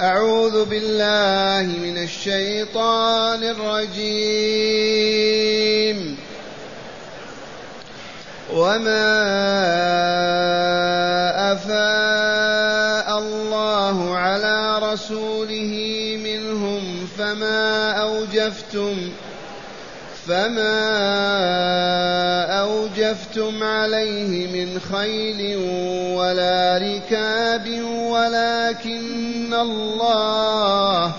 أعوذ بالله من الشيطان الرجيم. وما أفاء الله على رسوله منهم فما أوجفتم فما أوجفتم عليه من خيل ولا ركاب ولكن الله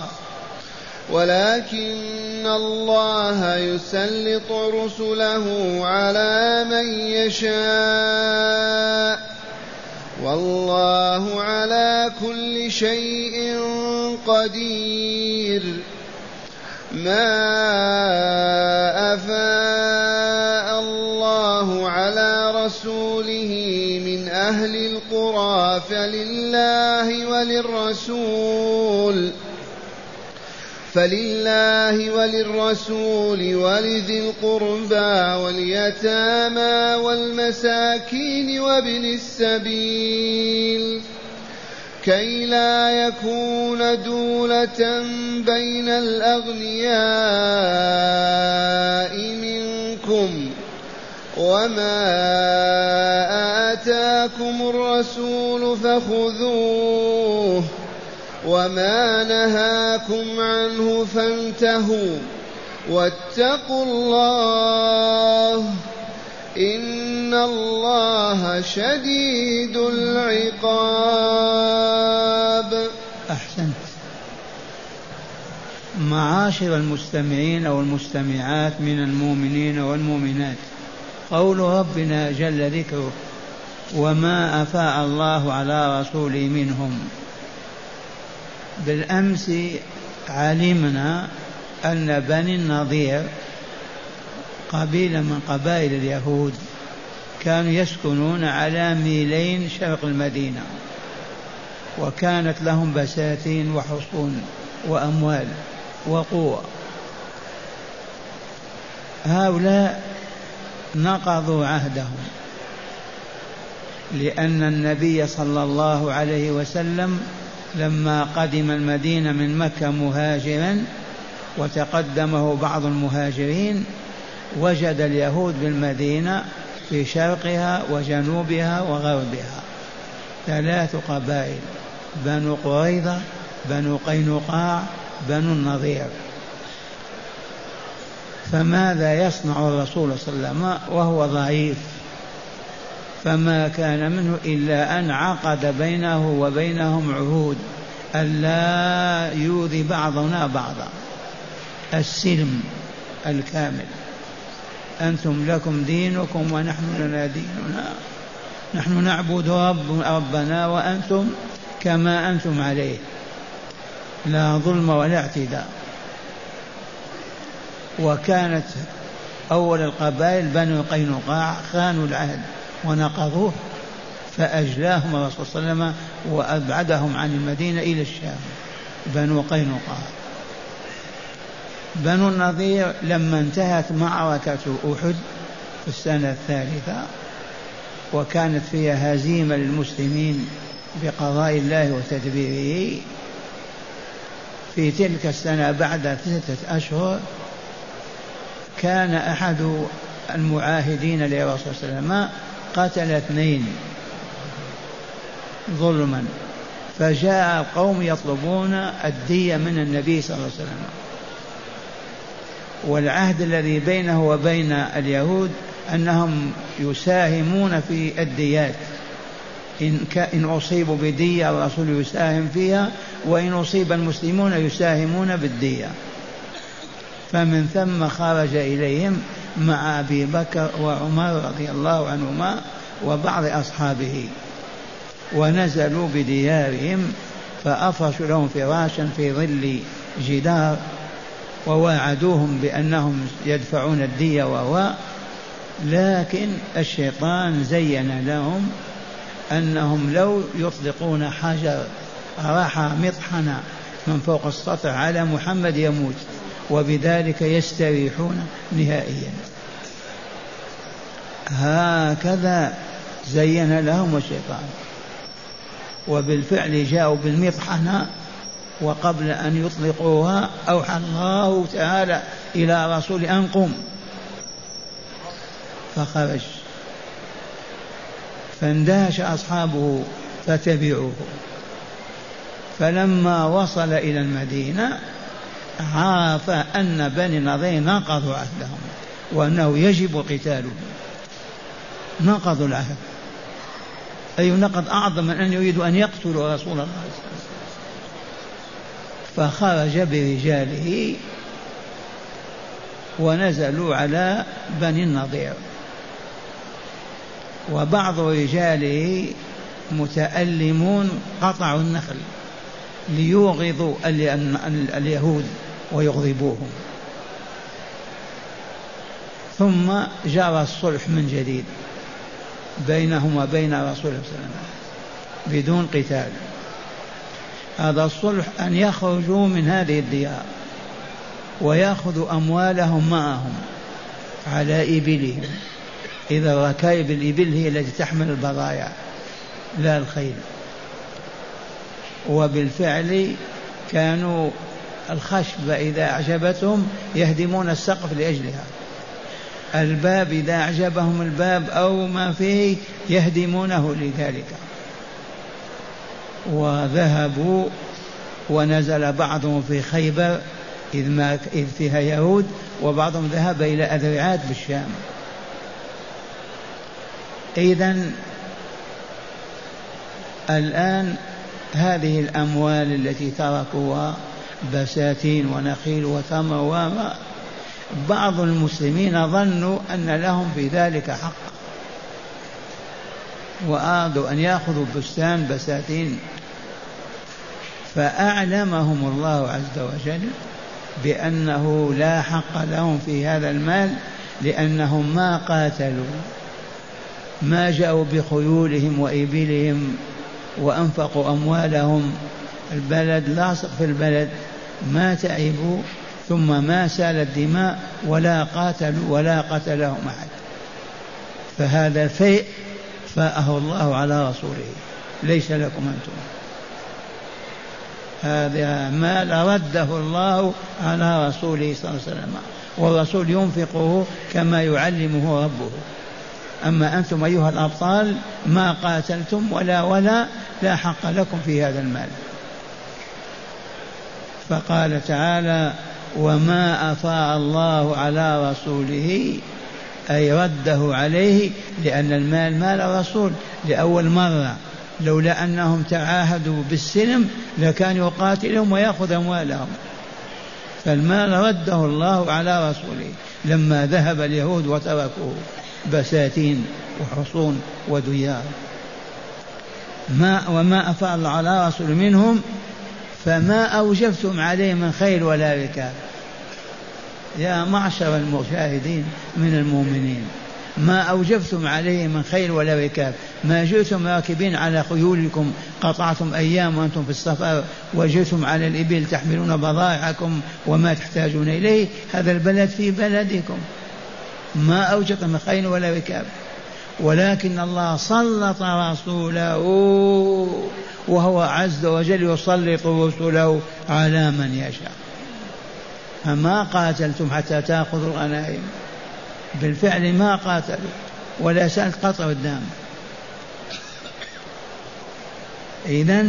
ولكن الله يسلط رسله على من يشاء والله على كل شيء قدير ما أفاء الله على رسوله من أهل القرى فلله وللرسول فلله وللرسول ولذي القربى واليتامى والمساكين وابن السبيل كي لا يكون دولة بين الأغنياء منكم وما آتاكم الرسول فخذوه وما نهاكم عنه فانتهوا واتقوا الله إن الله شديد العقاب. أحسنت. معاشر المستمعين والمستمعات من المؤمنين والمؤمنات قول ربنا جل ذكره وما أفاء الله على رسوله منهم. بالأمس علمنا أن بني النضير قبيلة من قبائل اليهود كانوا يسكنون على ميلين شرق المدينة وكانت لهم بساتين وحصون وأموال وقوة. هؤلاء نقضوا عهدهم لأن النبي صلى الله عليه وسلم لما قدم المدينة من مكة مهاجرا وتقدمه بعض المهاجرين وجد اليهود بالمدينة في شرقها وجنوبها وغربها. ثلاث قبائل بنو قريظة بنو قينقاع بنو النضير. فماذا يصنع الرسول صلى الله عليه وسلم؟ وهو ضعيف. فما كان منه إلا أن عقد بينه وبينهم عهود ألا يؤذي بعضنا بعضا. السلم الكامل. أنتم لكم دينكم ونحن لنا ديننا. نحن نعبد رب ربنا وأنتم كما أنتم عليه. لا ظلم ولا اعتداء. وكانت أول القبائل بنو قينقاع خانوا العهد. ونقضوه فأجلاهم الرسول صلى الله عليه وسلم وأبعدهم عن المدينة إلى الشام. بنو قينقاع. بنو النضير لما انتهت معركة أحد في السنة الثالثة وكانت فيها هزيمة للمسلمين بقضاء الله وتدبيره في تلك السنة بعد ستة أشهر كان أحد المعاهدين للرسول صلى الله عليه وسلم قتل اثنين ظلما فجاء القوم يطلبون الدية من النبي صلى الله عليه وسلم. والعهد الذي بينه وبين اليهود أنهم يساهمون في الديات. إن, إن أصيبوا بدية الرسول يساهم فيها وإن أصيب المسلمون يساهمون بالدية. فمن ثم خرج إليهم مع أبي بكر وعمر رضي الله عنهما وبعض أصحابه. ونزلوا بديارهم فأفرشوا لهم فراشا في ظل جدار وواعدوهم بأنهم يدفعون الدية وهو لكن الشيطان زين لهم أنهم لو يطلقون حجر راح مطحنة من فوق السطح على محمد يموت. وبذلك يستريحون نهائيا. هكذا زين لهم الشيطان. وبالفعل جاءوا بالمطحنة وقبل أن يطلقوها أوحى الله تعالى إلى رسول أن قم. فخرج. فاندهش أصحابه فتبعوه. فلما وصل إلى المدينة عرف أن بني النضير نقضوا عهدهم وأنه يجب قتالهم. نقضوا العهد. أي نقض أعظم من أن يريدوا أن يقتلوا رسول الله فخرج برجاله ونزلوا على بني النضير. وبعض رجاله متألمون قطعوا النخل. ليوغضوا اليهود ويغضبوهم. ثم جرى الصلح من جديد بينهم وبين رسول الله صلى الله عليه وسلم بدون قتال. هذا الصلح أن يخرجوا من هذه الديار ويأخذوا أموالهم معهم على إبلهم. إذا ركائب الإبل هي التي تحمل البضائع لا الخيل. وبالفعل كانوا الخشب إذا أعجبتهم يهدمون السقف لأجلها. الباب إذا أعجبهم الباب أو ما فيه يهدمونه لذلك. وذهبوا ونزل بعضهم في خيبر إذ, ما إذ فيها يهود وبعضهم ذهب إلى أذرعات بالشام. إذا الآن هذه الأموال التي تركوها بساتين ونخيل وثمر وما بعض المسلمين ظنوا أن لهم في ذلك حق. وأرادوا أن يأخذوا بستان بساتين. فأعلمهم الله عز وجل بأنه لا حق لهم في هذا المال لأنهم ما قاتلوا ما جاءوا بخيولهم وإبلهم وأنفقوا أموالهم البلد لاصق في البلد ما تعبوا ثم ما سالت دماء ولا قاتلوا ولا قتلهم أحد. فهذا فيء فاءه الله على رسوله. ليس لكم أنتم. هذا مال رده الله على رسوله صلى الله عليه وسلم. والرسول ينفقه كما يعلمه ربه. أما أنتم أيها الأبطال ما قاتلتم ولا ولا لا حق لكم في هذا المال. فقال تعالى وما أفاء الله على رسوله أي رده عليه لأن المال مال الرسول لأول مرة. لولا أنهم تعاهدوا بالسلم لكان يقاتلهم ويأخذ أموالهم. فالمال رده الله على رسوله لما ذهب اليهود وتركوه. بساتين وحصون وديار. ما وما أفاء الله على رسول منهم فما أوجفتم عليه من خيل ولا ركاب يا معشر المشاهدين من المؤمنين ما أوجفتم عليه من خيل ولا ركاب ما جئتم راكبين على خيولكم قطعتم أيام وأنتم في السفر وجئتم على الإبل تحملون بضائعكم وما تحتاجون إليه. هذا البلد في بلدكم. ما أوجد من خيل ولا ركاب ولكن الله سلط رسوله وهو عز وجل يسلط رسله على من يشاء. فما قاتلتم حتى تأخذوا الغنائم. بالفعل ما قاتلوا ولا سألت قطع الدم. إذا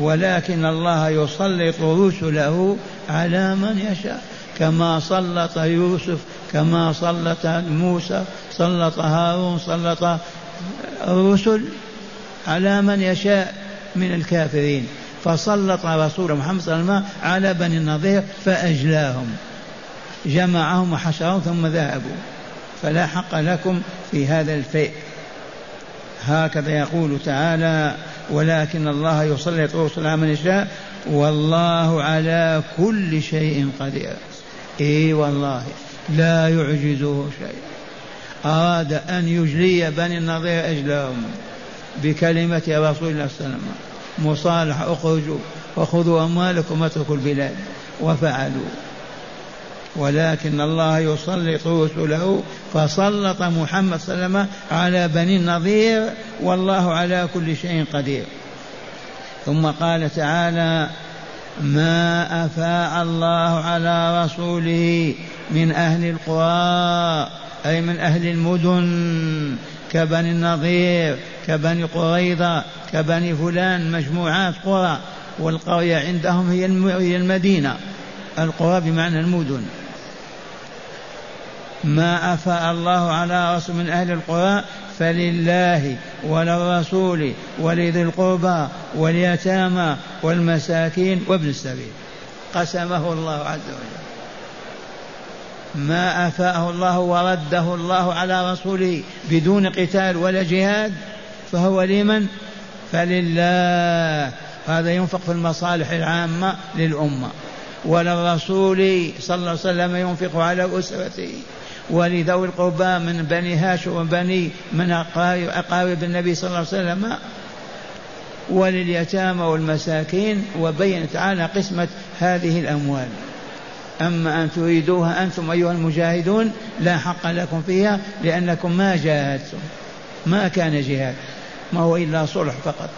ولكن الله يسلط رسله على من يشاء كما سلط يوسف كما سلط موسى سلط هارون سلط الرسل على من يشاء من الكافرين. فسلط رسول محمد صلى الله عليه وسلم على بني النضير فأجلاهم جمعهم وحشرهم ثم ذهبوا. فلا حق لكم في هذا الفيء. هكذا يقول تعالى ولكن الله يسلط رسل من يشاء والله على كل شيء قدير. إي والله. لا يعجزه شيء. أراد أن يجلي بني النضير أجلهم بكلمة رسول الله صلى الله عليه وسلم. مصالح اخرجوا وخذوا أموالكم واتركوا البلاد. وفعلوا. ولكن الله يسلط رسله. فسلط محمد صلى الله عليه وسلم على بني النضير. والله على كل شيء قدير. ثم قال تعالى ما أفاء الله على رسوله من أهل القرى أي من أهل المدن كبني النظير كبني قريضة كبني فلان مجموعات قرى والقرية عندهم هي المدينة. القرى بمعنى المدن. ما أفاء الله على رسول من أهل القرى فلله وللرسول ولذي القربى واليتامى والمساكين وابن السبيل. قسمه الله عز وجل. ما أفاءه الله ورده الله على رسوله بدون قتال ولا جهاد فهو لمن؟ فلله. هذا ينفق في المصالح العامة للأمة. وللرسول صلى الله عليه وسلم ينفق على أسرته. ولذوي القربى من بني هاشم وبني من أقارب النبي صلى الله عليه وسلم. ولليتامى والمساكين وبين تعالى قسمة هذه الأموال. أما أن تريدوها أنتم أيها المجاهدون لا حق لكم فيها لأنكم ما جاهدتم ما كان جهاد ما هو إلا صلح فقط.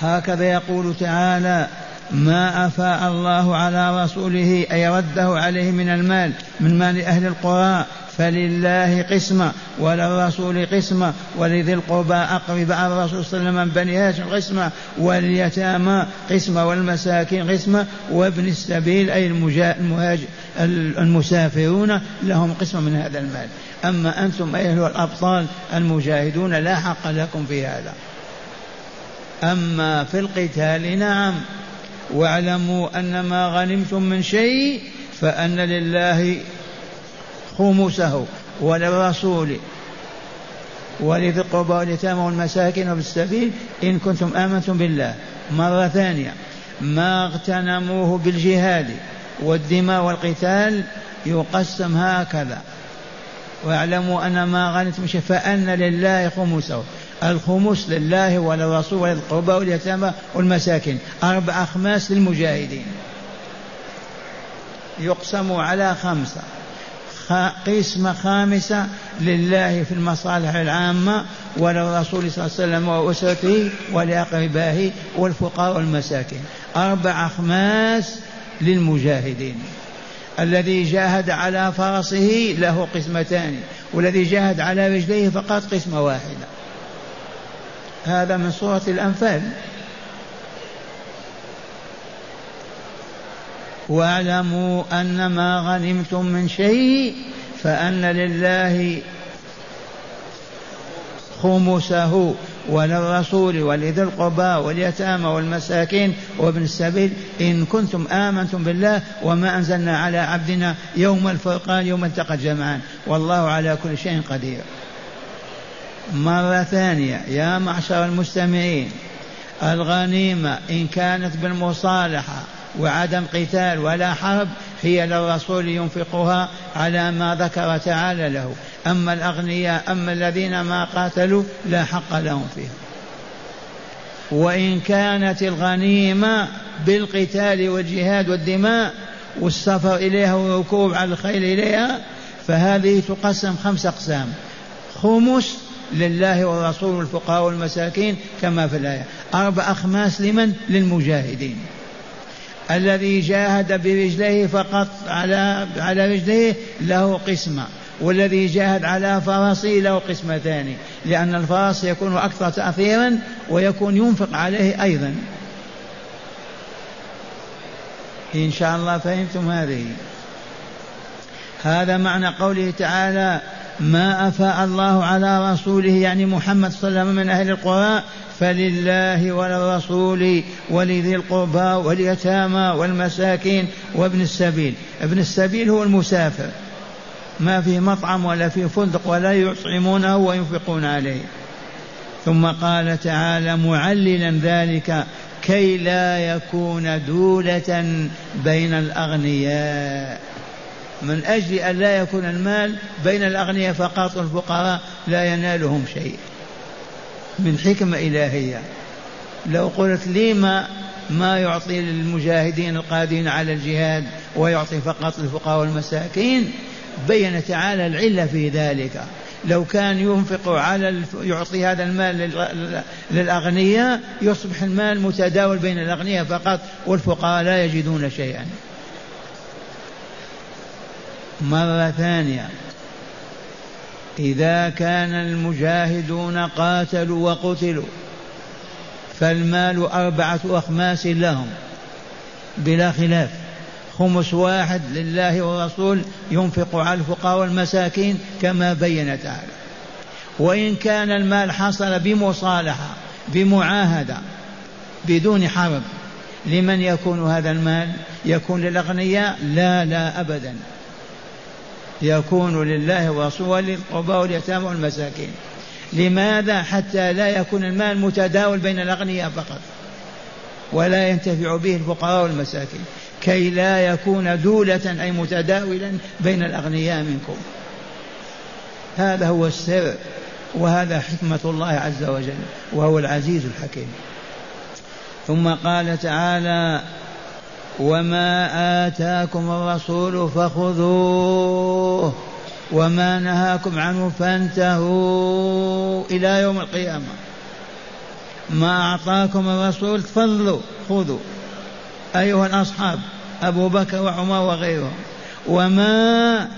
هكذا يقول تعالى ما أفاء الله على رسوله أي رده عليه من المال من مال أهل القرى. فلله قسمة وللرسول قسمة ولذي القربى أقرب على الرسول صلى الله عليه وسلم من بني هاشم قسمة واليتامى قسمة والمساكين قسمة وابن السبيل أي المهاجر المسافرون لهم قسمة من هذا المال. أما أنتم أيها الأبطال المجاهدون لا حق لكم في هذا. أما في القتال نعم. واعلموا أن ما غنمتم من شيء فأن لله خمسه وللرسول ولذي القربى واليتامى والمساكين وفي السبيل إن كنتم آمنتم بالله. مرة ثانية ما اغتنموه بالجهاد والدماء والقتال يقسم هكذا. واعلموا أن ما غنمتم فأن لله خمسه الخمس لله وللرسول وللقربى واليتامى والمساكين. أربع أخماس للمجاهدين. يقسم على خمسة. قسمة خامسة لله في المصالح العامة وللرسول صلى الله عليه وسلم وأسرته ولأقربائه والفقراء والمساكين. أربع أخماس للمجاهدين. الذي جاهد على فرسه له قسمتان والذي جاهد على رجليه فقط قسمة واحدة. هذا من سورة الأنفال. واعلموا أن ما غنمتم من شيء فأن لله خمسه وللرسول ولذي القربى واليتامى والمساكين وابن السبيل. إن كنتم آمنتم بالله وما أنزلنا على عبدنا يوم الفرقان يوم التقى الجمعان. والله على كل شيء قدير. مرة ثانية. يا معشر المستمعين الغنيمة إن كانت بالمصالحة وعدم قتال ولا حرب هي للرسول ينفقها على ما ذكر تعالى له. أما الأغنياء أما الذين ما قاتلوا لا حق لهم فيها. وإن كانت الغنيمة بالقتال والجهاد والدماء والسفر إليها والركوب على الخيل إليها فهذه تقسم خمس أقسام. خمس لله والرسول والفقراء والمساكين كما في الآية. أربع أخماس لمن؟ للمجاهدين. الذي جاهد برجليه فقط على على رجليه له قسمة والذي جاهد على فرسه له قسمتان لأن الفرس يكون أكثر تأثيرا ويكون ينفق عليه أيضا. إن شاء الله فهمتم هذه. هذا معنى قوله تعالى ما أفاء الله على رسوله يعني محمد صلى الله عليه وسلم من أهل القرى فلله وللرسول ولذي القربى واليتامى والمساكين وابن السبيل. ابن السبيل هو المسافر. ما في مطعم ولا في فندق ولا يطعمونه وينفقون عليه. ثم قال تعالى معللا ذلك كي لا يكون دولة بين الأغنياء. من أجل أن لا يكون المال بين الأغنياء فقط والفقراء لا ينالهم شيء. من حكمة إلهية. لو قلت لما ما يعطي للمجاهدين القادرين على الجهاد ويعطي فقط للفقراء والمساكين بين تعالى العلة في ذلك. لو كان ينفق على يعطي هذا المال للأغنياء يصبح المال متداول بين الأغنياء فقط والفقراء لا يجدون شيئا. مرة ثانية. إذا كان المجاهدون قاتلوا وقتلوا فالمال أربعة أخماس لهم بلا خلاف. خمس واحد لله والرسول ينفق على الفقراء والمساكين كما بين تعالى وإن كان المال حصل بمصالحة بمعاهدة بدون حرب لمن يكون هذا المال؟ يكون للأغنياء؟ لا لا أبدا. يكون لله ورسوله وللقربى واليتامى والمساكين. لماذا حتى لا يكون المال متداول بين الأغنياء فقط؟ ولا ينتفع به الفقراء والمساكين. كي لا يكون دولة أي متداولا بين الأغنياء منكم. هذا هو السر وهذا حكمة الله عز وجل وهو العزيز الحكيم. ثم قال تعالى وما آتاكم الرسول فخذوه وما نهاكم عنه فانتهوا إلى يوم القيامة. ما أعطاكم الرسول تفضلوا خذوا. أيها الأصحاب أبو بكر وعمر وغيرهم. وما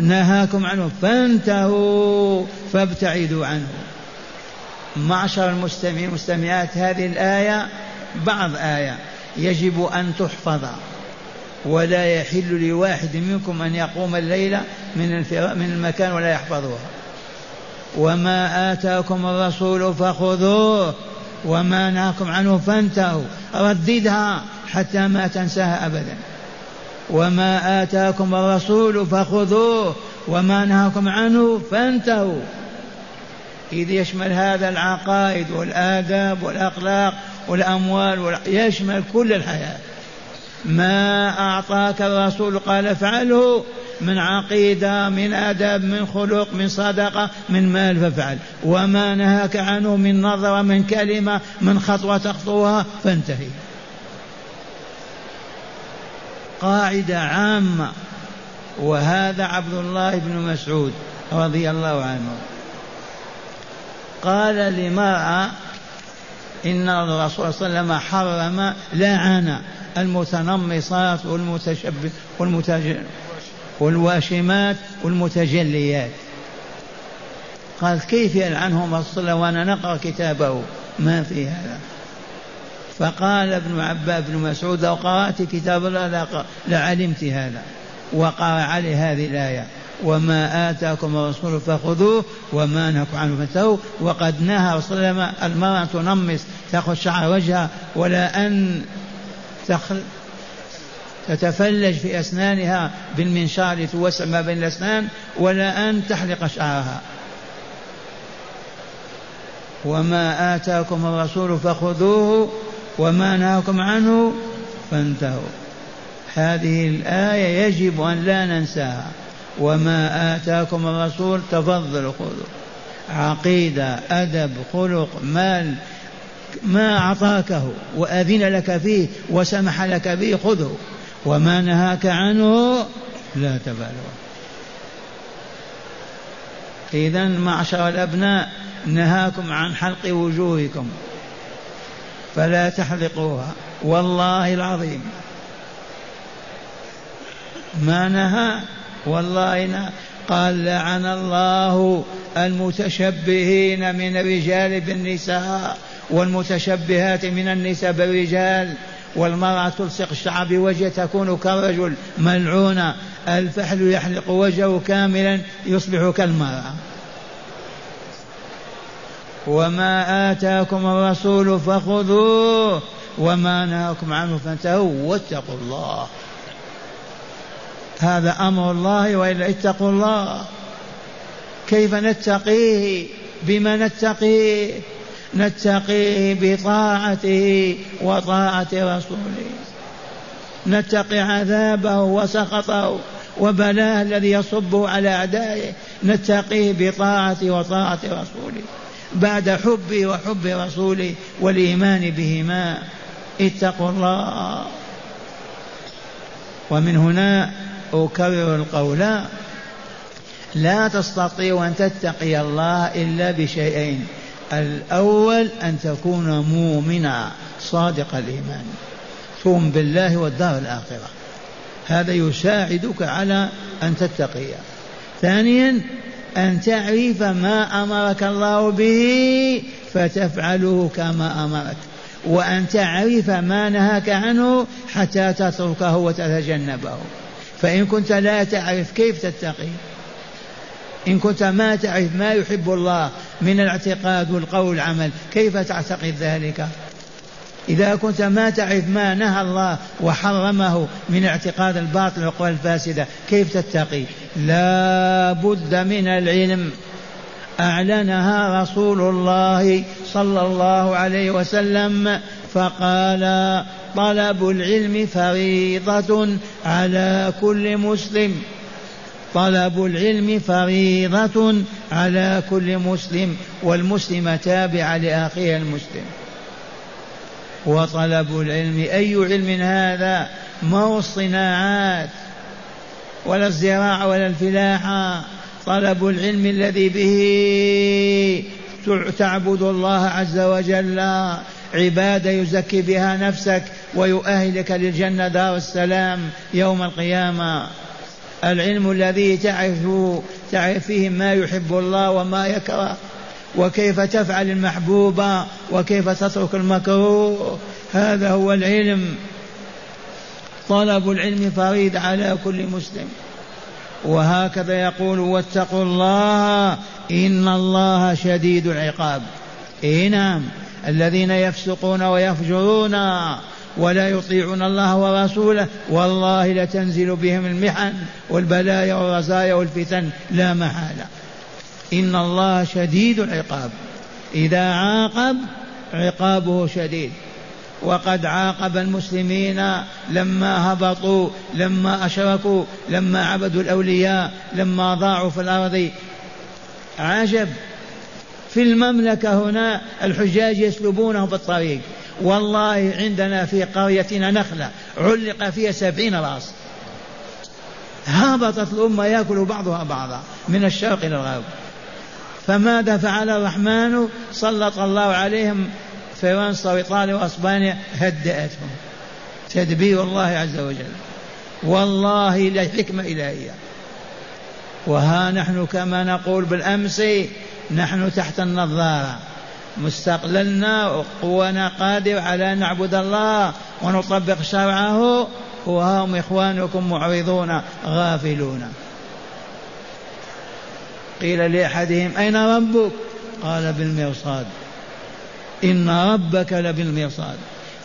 نهاكم عنه فانتهوا فابتعدوا عنه. معشر المستمعين والمستمعات هذه الآية بعض آية يجب أن تحفظ ولا يحل لواحد منكم أن يقوم الليلة من من المكان ولا يحفظها وما آتاكم الرسول فخذوه وما نهاكم عنه فانتهوا. رددها حتى ما تنساها أبدا. وما آتاكم الرسول فخذوه وما نهاكم عنه فانتهوا. إذ يشمل هذا العقائد والآداب والأخلاق والأموال يشمل كل الحياة. ما أعطاك الرسول؟ قال افعله من عقيدة من أدب من خلق من صدقة من مال فافعل. وما نهاك عنه من نظرة من كلمة من خطوة تخطوها فانتهي. قاعدة عامة. وهذا عبد الله بن مسعود رضي الله عنه. قال لمرأة إن الرسول صلى الله عليه وسلم حرم لعن المتنمصات والمتشبه والمتج... والواشمات والمتجليات. قال كيف يلعنهم الرسول وأنا نقرأ كتابه. ما في هذا. فقال ابن عباس بن مسعود لو قرأت كتاب الله لعلمت هذا. وقرأ عليه هذه الآية. وما آتاكم الرسول فخذوه وما نهاكم عنه فانتهوا. وقد نهى رسول الله المرأة تنمص تأخذ شعر وجهها ولا أن تخل تتفلج في أسنانها بالمنشار لتوسع ما بين الأسنان ولا أن تحلق شعرها. وما آتاكم الرسول فخذوه وما نهاكم عنه فانتهوا. هذه الآية يجب أن لا ننساها. وما آتاكم الرسول تفضلوا خذوا عقيدة أدب خلق مال ما أعطاكه وأذن لك فيه وسمح لك به خذه. وما نهاك عنه لا تبالغ. إذا معشر الأبناء نهاكم عن حلق وجوهكم. فلا تحلقوها والله العظيم. ما نهى والله نهى قال لعن الله المتشبهين من الرجال بالنساء والمتشبهات من النساء بالرجال. والمرأة تلصق الشعر بوجه تكون كالرجل ملعونة الفحل يحلق وجهه كاملا يصبح كالمرأة. وما آتاكم الرسول فخذوه وما نهاكم عنه فانتهوا واتقوا الله. هذا أمر الله وإلا اتقوا الله كيف نتقيه؟ بما نتقيه؟ نتقيه بطاعته وطاعة رسوله. نتقي عذابه وسخطه وبلاه الذي يصبه على أعدائه. نتقيه بطاعته وطاعة رسوله. بعد حبه وحب رسوله والإيمان بهما. اتقوا الله. ومن هنا أكرر القول. لا تستطيع أن تتقي الله إلا بشيئين. الأول أن تكون مؤمنا صادق الإيمان. تؤمن بالله والدار الآخرة. هذا يساعدك على أن تتقي. ثانيا أن تعرف ما أمرك الله به فتفعله كما أمرك. وأن تعرف ما نهاك عنه حتى تتركه وتتجنبه. فإن كنت لا تعرف كيف تتقي. إن كنت ما تعرف ما يحب الله من الاعتقاد والقول والعمل كيف تعتقد ذلك؟ إذا كنت ما تعرف ما نهى الله وحرمه من اعتقاد الباطل والقول الفاسدة كيف تتقي؟ لا بد من العلم. أعلنها رسول الله صلى الله عليه وسلم فقال طلب العلم فريضة على كل مسلم. طلب العلم فريضة على كل مسلم والمسلم تابع لأخيه المسلم. وطلب العلم أي علم هذا؟ ما هو الصناعات ولا الزراعة ولا الفلاحة. طلب العلم الذي به تعبد الله عز وجل. عبادة يزكي بها نفسك ويؤهلك للجنة. دار السلام يوم القيامة. العلم الذي تعرف تعرف فيه ما يحب الله وما يكره وكيف تفعل المحبوب وكيف تترك المكروه هذا هو العلم. طلب العلم فريد على كل مسلم. وهكذا يقول واتقوا الله إن الله شديد العقاب. إيه نعم. الذين يفسقون ويفجرون ولا يطيعون الله ورسوله والله لتنزل بهم المحن والبلايا والرزايا والفتن لا محالة. إن الله شديد العقاب. إذا عاقب عقابه شديد. وقد عاقب المسلمين لما هبطوا لما أشركوا لما عبدوا الأولياء لما ضاعوا في الأرض. عجب. في المملكة هنا الحجاج يسلبونه بالطريق. والله عندنا في قريتنا نخلة علق فيها سبعين راس. هبطت الأمة يأكل بعضها بعضا من الشرق إلى الغرب. فماذا فعل الرحمن؟ سلط الله عليهم فرنسا وإيطاليا وأسبانيا هدأتهم. تدبير الله عز وجل. والله لحكمة إلهية وها نحن كما نقول بالأمس نحن تحت النظارة. مستقللنا وقوانا قادر على أن نعبد الله ونطبق شرعه. وهم إخوانكم معرضون غافلون. قيل لأحدهم أين ربك؟ قال بالمرصاد. إن ربك لبالمرصاد.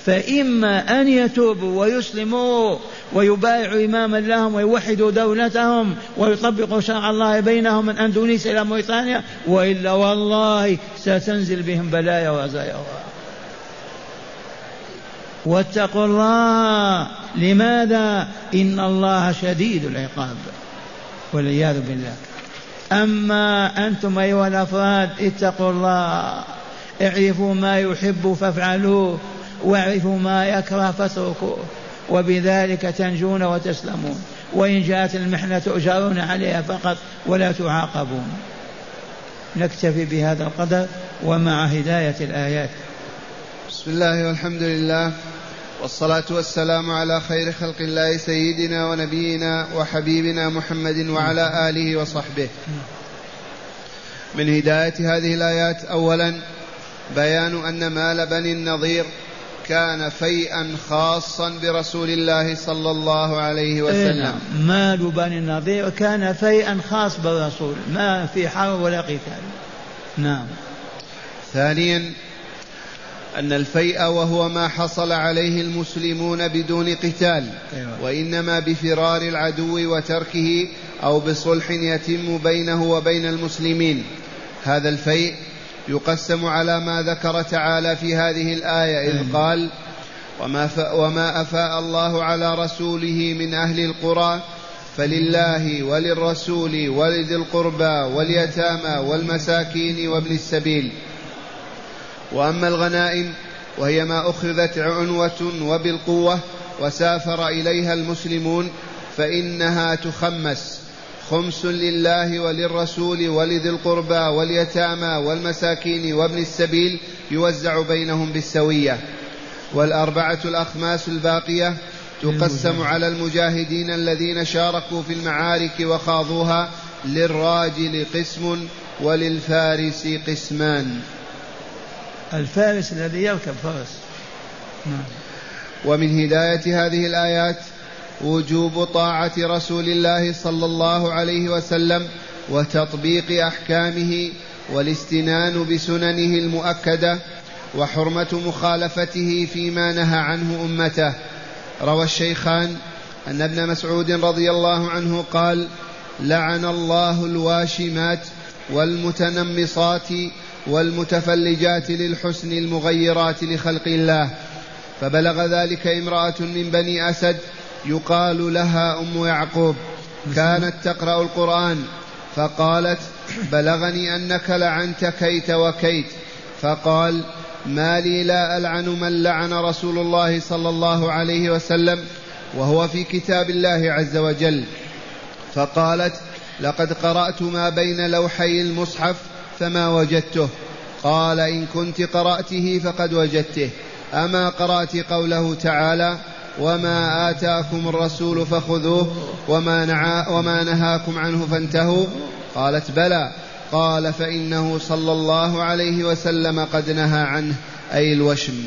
فإما أن يتوبوا ويسلموا ويبايعوا إماما لهم ويوحدوا دولتهم ويطبقوا شرع الله بينهم من أندونيسيا إلى موريتانيا وإلا والله ستنزل بهم بلايا ورزايا واتقوا الله. لماذا؟ إن الله شديد العقاب والعياذ بالله. أما أنتم أيها الأفراد اتقوا الله. اعرفوا ما يحب فافعلوه. واعرفوا ما يكره فاتركوه وبذلك تنجون وتسلمون. وإن جاءت المحنة تؤجرون عليها فقط ولا تعاقبون. نكتفي بهذا القدر ومع هداية الآيات. بسم الله والحمد لله والصلاة والسلام على خير خلق الله سيدنا ونبينا وحبيبنا محمد وعلى آله وصحبه. من هداية هذه الآيات أولا بيان أن مال بني النضير كان فيئا خاصا برسول الله صلى الله عليه وسلم نعم. مال بني النضير كان فيئا خاص بالرسول ما في حرب ولا قتال نعم ثانيا أن الفيء وهو ما حصل عليه المسلمون بدون قتال أيوة. وإنما بفرار العدو وتركه أو بصلح يتم بينه وبين المسلمين هذا الفيء يقسم على ما ذكر تعالى في هذه الآية إذ قال وما, وما أفاء الله على رسوله من أهل القرى فلله وللرسول ولذي القربى واليتامى والمساكين وابن السبيل. وأما الغنائم وهي ما أخذت عنوة وبالقوة وسافر إليها المسلمون فإنها تخمس. خمس لله وللرسول ولذي القربى واليتامى والمساكين وابن السبيل يوزع بينهم بالسوية. والأربعة الأخماس الباقية تقسم على المجاهدين الذين شاركوا في المعارك وخاضوها للراجل قسم وللفارس قسمان. الفارس الذي يركب فرس نعم. ومن هداية هذه الآيات وجوب طاعة رسول الله صلى الله عليه وسلم وتطبيق أحكامه والاستنان بسننه المؤكدة وحرمة مخالفته فيما نهى عنه أمته. روى الشيخان أن ابن مسعود رضي الله عنه قال لعن الله الواشمات والمتنمصات والمتفلجات للحسن المغيرات لخلق الله فبلغ ذلك امرأة من بني أسد يقال لها أم يعقوب كانت تقرأ القرآن فقالت بلغني أنك لعنت كيت وكيت. فقال ما لي لا ألعن من لعن رسول الله صلى الله عليه وسلم وهو في كتاب الله عز وجل. فقالت لقد قرأت ما بين لوحي المصحف فما وجدته. قال إن كنت قرأته فقد وجدته. أما قرأت قوله تعالى وما آتاكم الرسول فخذوه وما, نعا وما نهاكم عنه فانتهوا. قالت بلى. قال فإنه صلى الله عليه وسلم قد نهى عنه أي الوشم.